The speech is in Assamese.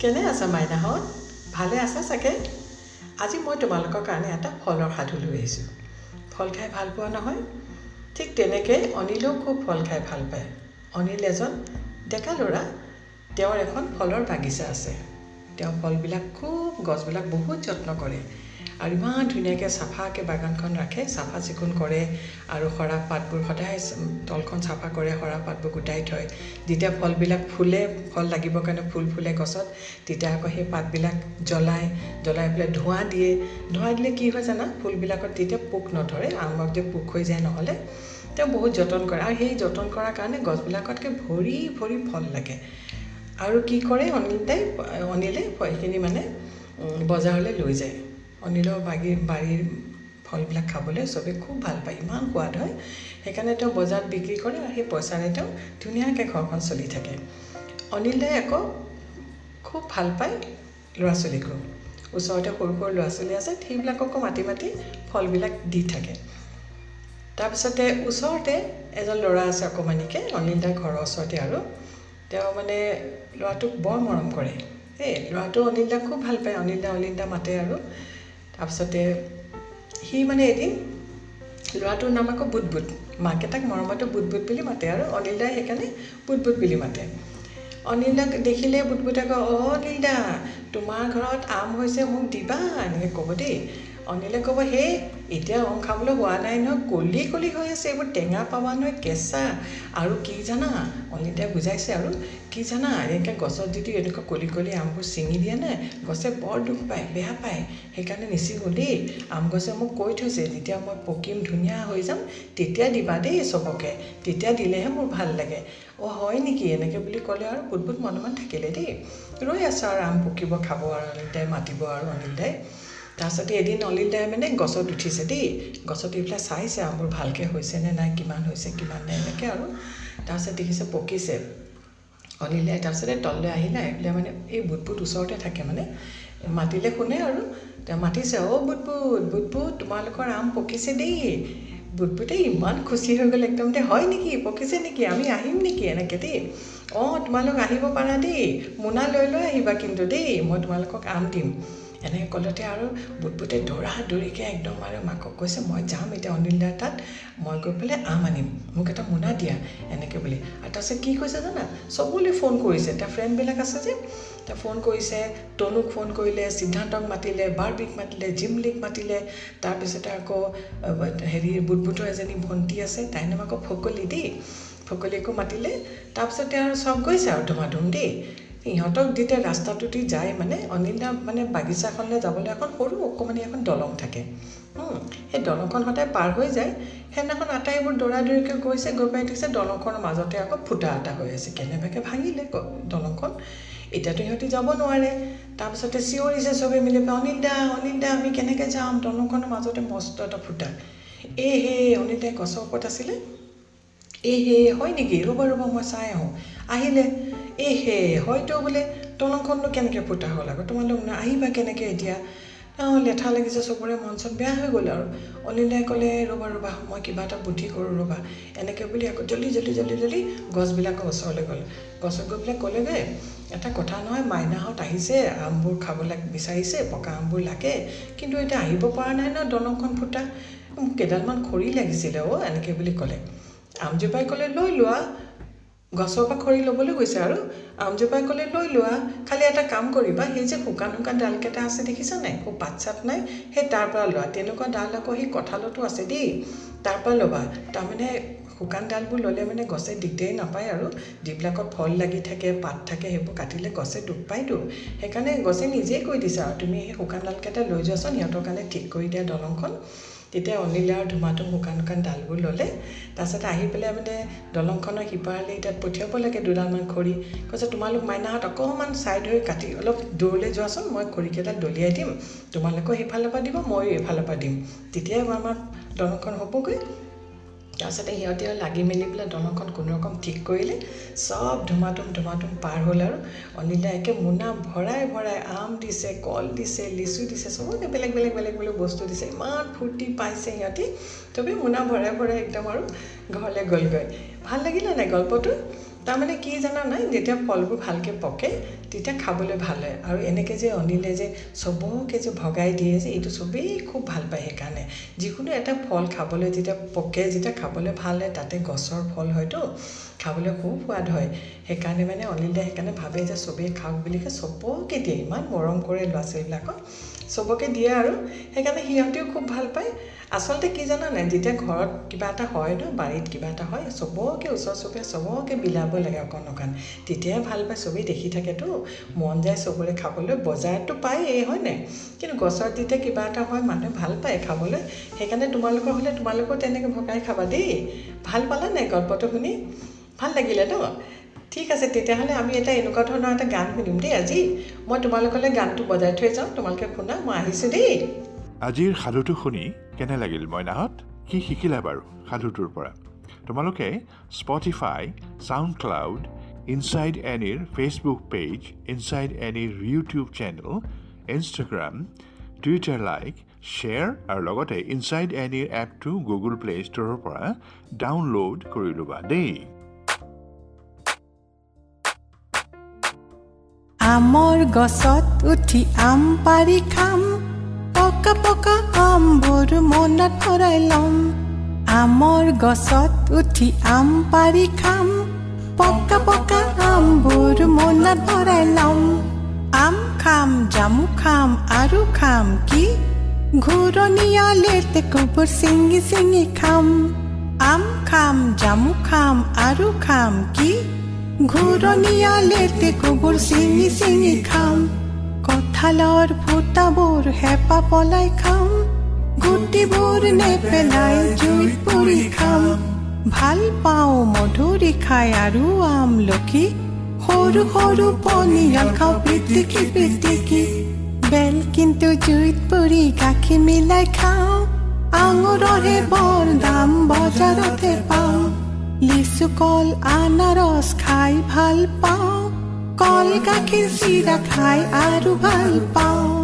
কেনে আছা মাইনাহঁত ভালে আছা চাগে? আজি মই তোমালোকৰ কাৰণে এটা ফলৰ সাধু লৈ আহিছোঁ। ফল খাই ভাল পোৱা নহয়? ঠিক তেনেকৈ অনিলেও খুব ফল খাই ভাল পায়। অনিল এজন ডেকা ল'ৰা। তেওঁৰ এখন ফলৰ বাগিচা আছে। তেওঁ ফলবিলাক খুব গছবিলাক বহুত যত্ন কৰে। আৰু ইমান ধুনীয়াকৈ চাফাকৈ বাগানখন ৰাখে চাফা চিকুণ কৰে আৰু সৰা পাতবোৰ সদায় তলখন চাফা কৰে সৰা পাতবোৰ গোটাই থয়। যেতিয়া ফলবিলাক ফুলে ফল লাগিবৰ কাৰণে ফুল ফুলে গছত তেতিয়া আকৌ সেই পাতবিলাক জ্বলায় জ্বলাই পেলাই ধোঁৱা দিয়ে। ধোঁৱা দিলে কি হয় জানা? ফুলবিলাকত তেতিয়া পোক নধৰে আমত যে পোক হৈ যায় নহ'লে তেওঁ বহুত যতন কৰে। আৰু সেই যতন কৰাৰ কাৰণে গছবিলাকতকৈ ভৰি ভৰি ফল লাগে। আৰু কি কৰে অনিল অনিলে সেইখিনি মানে বজাৰলৈ লৈ যায়। অনিলৰ বাগী বাৰীৰ ফলবিলাক খাবলৈ চবেই খুব ভাল পায় ইমান সোৱাদ হয়। সেইকাৰণে তেওঁ বজাৰত বিক্ৰী কৰে আৰু সেই পইচাৰে তেওঁ ধুনীয়াকৈ ঘৰখন চলি থাকে। অনিল দাই আকৌ খুব ভাল পায় ল'ৰা ছোৱালীকো ওচৰতে সৰু সৰু ল'ৰা ছোৱালী আছে সেইবিলাককো মাতি মাতি ফলবিলাক দি থাকে। তাৰপিছতে ওচৰতে এজন ল'ৰা আছে অকণমানিকৈ অনিল দাৰ ঘৰৰ ওচৰতে আৰু। তেওঁ মানে ল'ৰাটোক বৰ মৰম কৰে। এই ল'ৰাটো অনিল দাক খুব ভাল পায় অনিল দা অনিল দা মাতে আৰু। তাৰপিছতে সি মানে এদিন ল'ৰাটোৰ নাম আকৌ বুট বুট মাকে তাক মৰমতে বুট বুট বুলি মাতে আৰু অনিল দাই সেইকাৰণে বুট বুট বুলি মাতে অনিল দাক দেখিলে বুট বুটে কয় অ' অনিল দা তোমাৰ ঘৰত আম হৈছে মোক দিবা এনেকৈ ক'ব দেই অনিলে ক'ব সেই এতিয়া আম খাবলৈ হোৱা নাই নহয় কলি কলি হৈ আছে এইবোৰ টেঙা পাবা নহয় কেঁচা। আৰু কি জানা? অনিতাই বুজাইছে আৰু কি জানা? এনেকৈ গছত যদি এনেকুৱা কলি কলি আমবোৰ ছিঙি দিয়ে নাই গছে বৰ দুখ পায় বেয়া পায়। সেইকাৰণে নিচিঙো দেই আম গছে মোক কৈ থৈছে যেতিয়া মই পকিম ধুনীয়া হৈ যাম তেতিয়া দিবা দেই চবকে। তেতিয়া দিলেহে মোৰ ভাল লাগে। অ' হয় নেকি? এনেকৈ বুলি ক'লে আৰু বুট বুট মনে মনে থাকিলে দেই। ৰৈ আছোঁ আৰু আম পকিব খাব আৰু অনিল মাতিব আৰু অনিল দাই। তাৰপিছতে এদিন অনিল দাই মানে গছত উঠিছে দেই গছত উঠি পেলাই চাইছে আমবোৰ ভালকৈ হৈছেনে নাই কিমান হৈছে কিমান নাই এনেকৈ আৰু তাৰপিছত দেখিছে পকিছে অনিল দাই তাৰপিছতে তললৈ আহিলে আহি পেলাই মানে এই বুট বুট ওচৰতে থাকে মানে মাতিলে শুনে আৰু তেওঁ মাতিছে অ' বুট বুট বুট বুট তোমালোকৰ আম পকিছে দেই বুট বুটে ইমান খুচি হৈ গ'ল একদম দে হয় নেকি পকিছে নেকি আমি আহিম নেকি এনেকৈ দেই অঁ তোমালোক আহিব পাৰা দেই মোনা লৈ লৈ আহিবা কিন্তু দেই মই তোমালোকক আম দিম এনেকৈ ক'লতে আৰু বুটবুটে দৌৰা দৌৰিকৈ একদম আৰু মাকক কৈছে মই যাম এতিয়া অনিল দাৰ তাত মই গৈ পেলাই আম আনিম মোক এটা মোনা দিয়া এনেকৈ বুলি। আৰু তাৰপিছত কি কৈছে জানা? চবলৈ ফোন কৰিছে তাৰ ফ্ৰেণ্ডবিলাক আছে যে তেওঁ ফোন কৰিছে তনুক ফোন কৰিলে সিদ্ধান্তক মাতিলে বাৰ্বিক মাতিলে জিমলিক মাতিলে তাৰপিছতে আকৌ হেৰি বুটবুটৰ এজনী ভণ্টি আছে তাইৰ নাম আকৌ ফকলি দেই। ফকলিকো মাতিলে তাৰপিছতে আৰু চব গৈছে আৰু ধুমাধুম দেই। ইহঁতক যেতিয়া ৰাস্তাটোদি যায় মানে অনিল মানে বাগিচাখনলৈ যাবলৈ এখন সৰু অকণমানি এখন দলং থাকে। সেই দলংখন সদায় পাৰ হৈ যায়। সেইদিনাখন আটাইবোৰ দৌৰা দৌৰিকৈ গৈছে গৈ পাই দেখিছে দলংখনৰ মাজতে আকৌ ফুটা এটা হৈ আছে। কেনেবাকৈ ভাঙিলে দলংখন। এতিয়াতো সিহঁতি যাব নোৱাৰে। তাৰপিছতে চিঞৰিছে চবেই মিলি পেলাই অনিল দা অনিল দা আমি কেনেকৈ যাম? দলংখনৰ মাজতে মস্ত এটা ফুটা। এই হে অনিল দাই গছৰ ওপৰত আছিলে। এই হে হয় নেকি? ৰ'ব ৰ'ব মই চাই আহোঁ। আহিলে এই হে হয়তো বোলে দলংখননো কেনেকৈ ফুটা হ'ল আকৌ? তোমালোক আহিবা কেনেকৈ এতিয়া? অঁ লেঠা লাগিছে চবৰে মন চন বেয়া হৈ গ'ল আৰু। অনিলাই ক'লে ৰ'বা ৰ'বা মই কিবা এটা বুদ্ধি কৰোঁ ৰ'বা। এনেকৈ বুলি আকৌ জল্দি জল্দি জল্দি জল্দি গছবিলাকৰ ওচৰলৈ গ'ল। গছত গৈ পেলাই ক'লেগৈ এটা কথা নহয় মাইনাহঁত আহিছে আমবোৰ খাবলৈ বিচাৰিছে পকা আমবোৰ লাগে কিন্তু এতিয়া আহিব পৰা নাই ন দলংখন ফুটা। মোক কেইডালমান খৰি লাগিছিলে অ' এনেকৈ বুলি ক'লে। আমজোপাই ক'লে লৈ লোৱা গছৰ পৰা খৰি ল'বলৈ গৈছে আৰু আমজোপাই ক'লে লৈ লোৱা খালি এটা কাম কৰিবা সেই যে শুকান শুকান ডালকেইটা আছে দেখিছা নাই? খুব পাত চাত নাই সেই তাৰ পৰা লোৱা তেনেকুৱা ডাল আকৌ সেই কঁঠালতো আছে দেই তাৰ পৰা ল'বা তাৰমানে শুকান ডালবোৰ ল'লে মানে গছে দিগদাৰি নাপায় আৰু যিবিলাকত ফল লাগি থাকে পাত থাকে সেইবোৰ কাটিলে গছে দুখ পায়তো সেইকাৰণে গছে নিজেই কৈ দিছে আৰু তুমি সেই শুকান ডালকেইটা লৈ যোৱাচোন সিহঁতৰ কাৰণে ঠিক কৰি দিয়া দলংখন তেতিয়া অনিলা আৰু ধুমাধুম শুকান শুকান ডালবোৰ ল'লে। তাৰপিছতে আহি পেলাই মানে দলংখনৰ সিপাৰলৈ তাত পঠিয়াব লাগে দুডালমান খৰি। কৈছে তোমালোক মাইনাহঁত অকণমান ছাইড হৈ কাটি অলপ দূৰলৈ যোৱাচোন মই খৰিকেইডাল দলিয়াই দিম। তোমালোকেও সেইফালৰ পৰা দিব ময়ো এইফালৰ পৰা দিম। তেতিয়াই আমাৰ দলংখন হ'বগৈ। তাৰপিছতে সিহঁতে আৰু লাগি মেলি পেলাই দলংখন কোনোৰকম ঠিক কৰিলে। চব ধুমাধুম ধুমাধুম পাৰ হ'ল আৰু। অনিলা একে মোনা ভৰাই ভৰাই আম দিছে কল দিছে লিচু দিছে চবকে বেলেগ বেলেগ বেলেগ বেলেগ বস্তু দিছে। ইমান ফূৰ্তি পাইছে সিহঁতি। চবেই মোনা ভৰাই ভৰাই একদম আৰু ঘৰলৈ গ'লগৈ। ভাল লাগিলে নাই গল্পটো তাৰমানে কি জানা নাই? যেতিয়া ফলবোৰ ভালকৈ পকে তেতিয়া খাবলৈ ভাল হয়। আৰু এনেকৈ যে অনিলে যে চবকে যে ভগাই দিয়ে যে এইটো চবেই খুব ভাল পায় সেইকাৰণে। যিকোনো এটা ফল খাবলৈ যেতিয়া পকে যেতিয়া খাবলৈ ভাল হয় তাতে গছৰ ফল হয়তো খাবলৈ খুব সোৱাদ হয়। সেইকাৰণে মানে অনিলে সেইকাৰণে ভাবে যে চবেই খাওক বুলি কয় চবকে দিয়ে। ইমান মৰম কৰে ল'ৰা ছোৱালীবিলাকক চবকে দিয়ে আৰু সেইকাৰণে সিহঁতেও খুব ভাল পায়। আচলতে কি জানা নাই? যেতিয়া ঘৰত কিবা এটা হয় ন বাৰীত কিবা এটা হয় চবকে ওচৰ চুবুৰীয়া চবকে বিলাব লাগে অকণ অকণ। তেতিয়াহে ভাল পায় চবেই দেখি থাকেতো। মন যায় চবৰে খাবলৈ বজাৰততো পায়েই হয় নাই? কিন্তু গছত যেতিয়া কিবা এটা হয় মানুহে ভাল পায় খাবলৈ। সেইকাৰণে তোমালোকৰ হ'লে তোমালোকেও তেনেকৈ ভগাই খাবা দেই। ভাল পালা নাই গল্পটো শুনি? ভাল লাগিলে ন? ঠিক আছে তেতিয়াহ'লে আমি এটা এনেকুৱা ধৰণৰ এটা গান শুনিম দেই আজি। মই তোমালোকলৈ গানটো বজাই থৈ যাওঁ তোমালোকে শুনা মই আহিছোঁ দেই। আজিৰ সাধুটো শুনি কেনে লাগিল মইনাহঁত? কি শিকিলা বাৰু সাধুটোৰ পৰা? তোমালোকে স্পটিফাই ছাউণ্ড ক্লাউড ইনচাইড এনিৰ Facebook page inside এনিৰ YouTube channel Instagram Twitter like share আৰু লগতে ইনচাইড এনিৰ এপটো গুগল প্লে ষ্ট'ৰৰ পৰা ডাউনলোড কৰি ল'বা দেই। আমৰ গছত উঠি আম পাৰি খাম। পকা পকা আমবোৰ মনত ভৰাই ল'ম। আমৰ গছত উঠি আম পাৰি খাম। পকা পকা আমবোৰ মনত ভৰাই ল'ম। আম খাম, জামু খাম আৰু খাম কি? ঘূৰণীয়া লেটেকুবোৰ ছিঙি ছিঙি খাম। আম খাম, জামু খাম আৰু খাম কি? ঘূৰণীয়া লেটেকুবোৰ ছিঙি ছিঙি খাম। কঁঠালৰ ফুটাবোৰ হেঁপা পলাই খাম। গুটিবোৰ নেপেলাই জুইত পুৰি খাম। ভালো পাওঁ মধুৰি খাই আৰু আমলখি সৰু সৰু পনিয়াল খাওঁ পিটিকি পিটিকি। বেল কিন্তু জুইত পুৰি গাখীৰ মিলাই খাওঁ। আঙুৰৰে বৰ দাম বজাৰতে পাওঁ। লিচু, কল আনাৰস খাই ভালো পাওঁ। কল গাখীৰ চিৰা খাই আৰু ভালো পাওঁ।